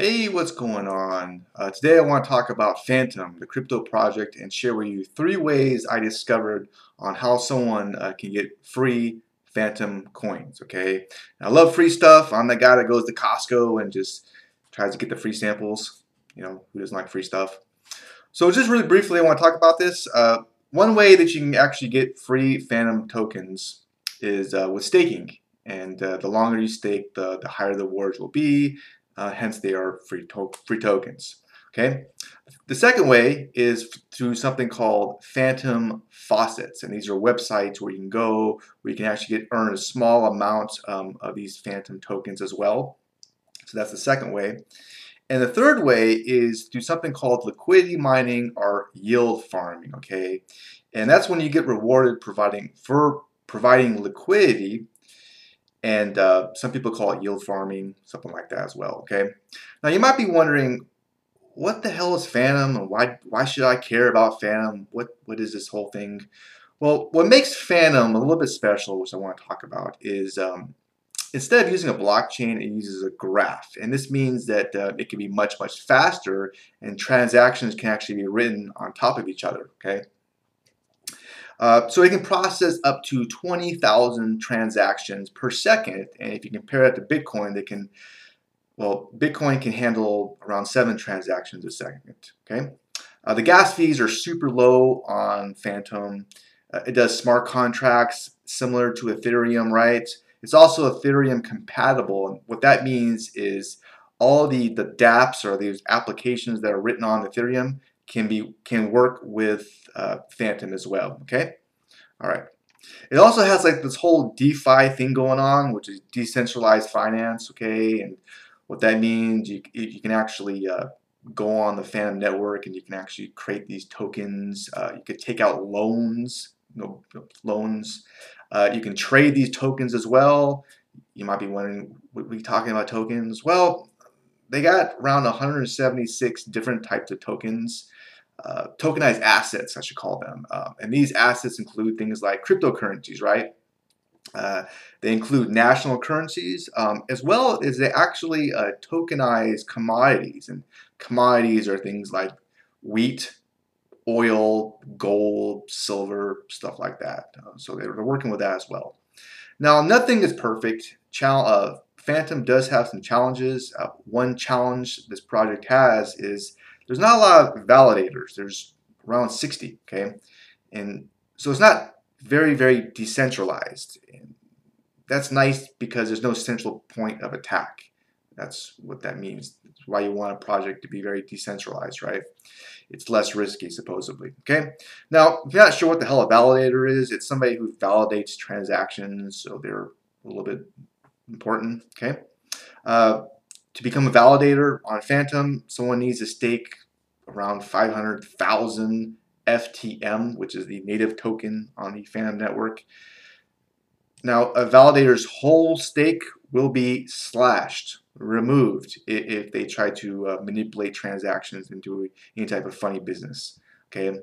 Hey, what's going on? Uh, today I want to talk about Fantom, the crypto project, and share with you three ways I discovered on how someone uh, can get free Fantom coins, okay? And I love free stuff. I'm the guy that goes to Costco and just tries to get the free samples. You know, who doesn't like free stuff? So just really briefly, I want to talk about this. Uh, one way that you can actually get free Fantom tokens is uh, with staking. And uh, the longer you stake, the, the higher the rewards will be uh, hence they are free, to free tokens. Okay. The second way is through something called Fantom Faucets, and these are websites where you can go where you can actually get earn a small amount um, of these Fantom tokens as well. So that's the second way. And the third way is through something called liquidity mining or yield farming. Okay, and that's when you get rewarded providing for providing liquidity and uh, some people call it yield farming, something like that as well. Okay. Now you might be wondering, what the hell is Fantom, and why why should I care about Fantom? What what is this whole thing? Well, what makes Fantom a little bit special, which I want to talk about, is um, instead of using a blockchain, it uses a graph, and this means that uh, it can be much much faster, and transactions can actually be written on top of each other. Okay. Uh, so it can process up to 20,000 transactions per second. And if you compare that to Bitcoin, they can, well, Bitcoin can handle around seven transactions a second. Okay. Uh, the gas fees are super low on Fantom. Uh, it does smart contracts similar to Ethereum, right? It's also Ethereum compatible. And what that means is all the, the dApps or these applications that are written on Ethereum can be can work with uh, Fantom as well. Okay, all right. It also has like this whole DeFi thing going on, which is decentralized finance. Okay, and what that means, you you can actually uh, go on the Fantom network and you can actually create these tokens. Uh, you could take out loans, no loans. Uh, you can trade these tokens as well. You might be wondering, what are we talking about tokens? Well, they got around 176 different types of tokens uh, tokenized assets, I should call them. Uh, and these assets include things like cryptocurrencies, right? Uh, they include national currencies um, as well as they actually uh, tokenize commodities. And commodities are things like wheat, oil, gold, silver, stuff like that. Uh, so they're working with that as well. Now, nothing is perfect. Chal uh, Fantom does have some challenges. one challenge this project has is there's not a lot of validators. There's around 60, okay? And so it's not very, very decentralized. And that's nice because there's no central point of attack. That's what that means. That's why you want a project to be very decentralized, right? It's less risky, supposedly. Okay. Now, if you're not sure what the hell a validator is, it's somebody who validates transactions, so they're a little bit important. Okay. Uh, to become a validator on Fantom, someone needs to stake around 500,000 FTM, which is the native token on the Fantom network. Now, a validator's whole stake will be slashed, removed, if they try to uh, manipulate transactions into any type of funny business. Okay.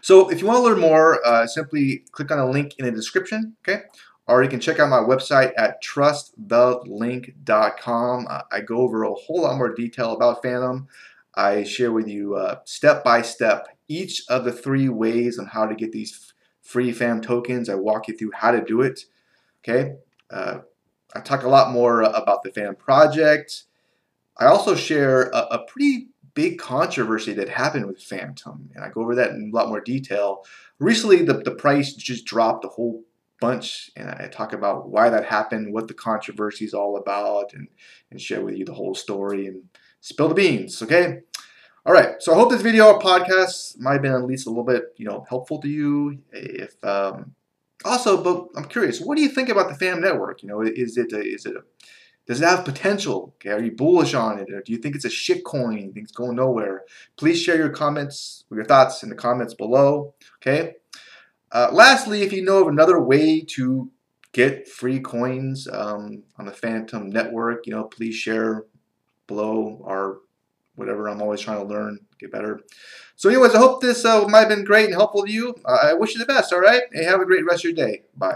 So if you want to learn more, uh, simply click on a link in the description. Okay or you can check out my website at trustthelink.com. Uh, I go over a whole lot more detail about Fantom. I share with you uh, step by step each of the three ways on how to get these free Fantom tokens. I walk you through how to do it. Okay. Uh, I talk a lot more about the Fantom project. I also share a, a pretty big controversy that happened with Fantom, and I go over that in a lot more detail. Recently, the, the price just dropped a whole bunch and I talk about why that happened, what the controversy is all about, and, and share with you the whole story and spill the beans, okay? All right, so I hope this video or podcast might have been at least a little bit, you know, helpful to you. If um, also, but I'm curious, what do you think about the FAM Network? You know, is it a, is it a, does it have potential? Okay, are you bullish on it, or do you think it's a shit coin? You think it's going nowhere? Please share your comments, your thoughts in the comments below. Okay. Uh, lastly, if you know of another way to get free coins um, on the Fantom network, you know, please share below or whatever. I'm always trying to learn, get better. So anyways, I hope this uh, might have been great and helpful to you. Uh, I wish you the best, all right? And have a great rest of your day. Bye.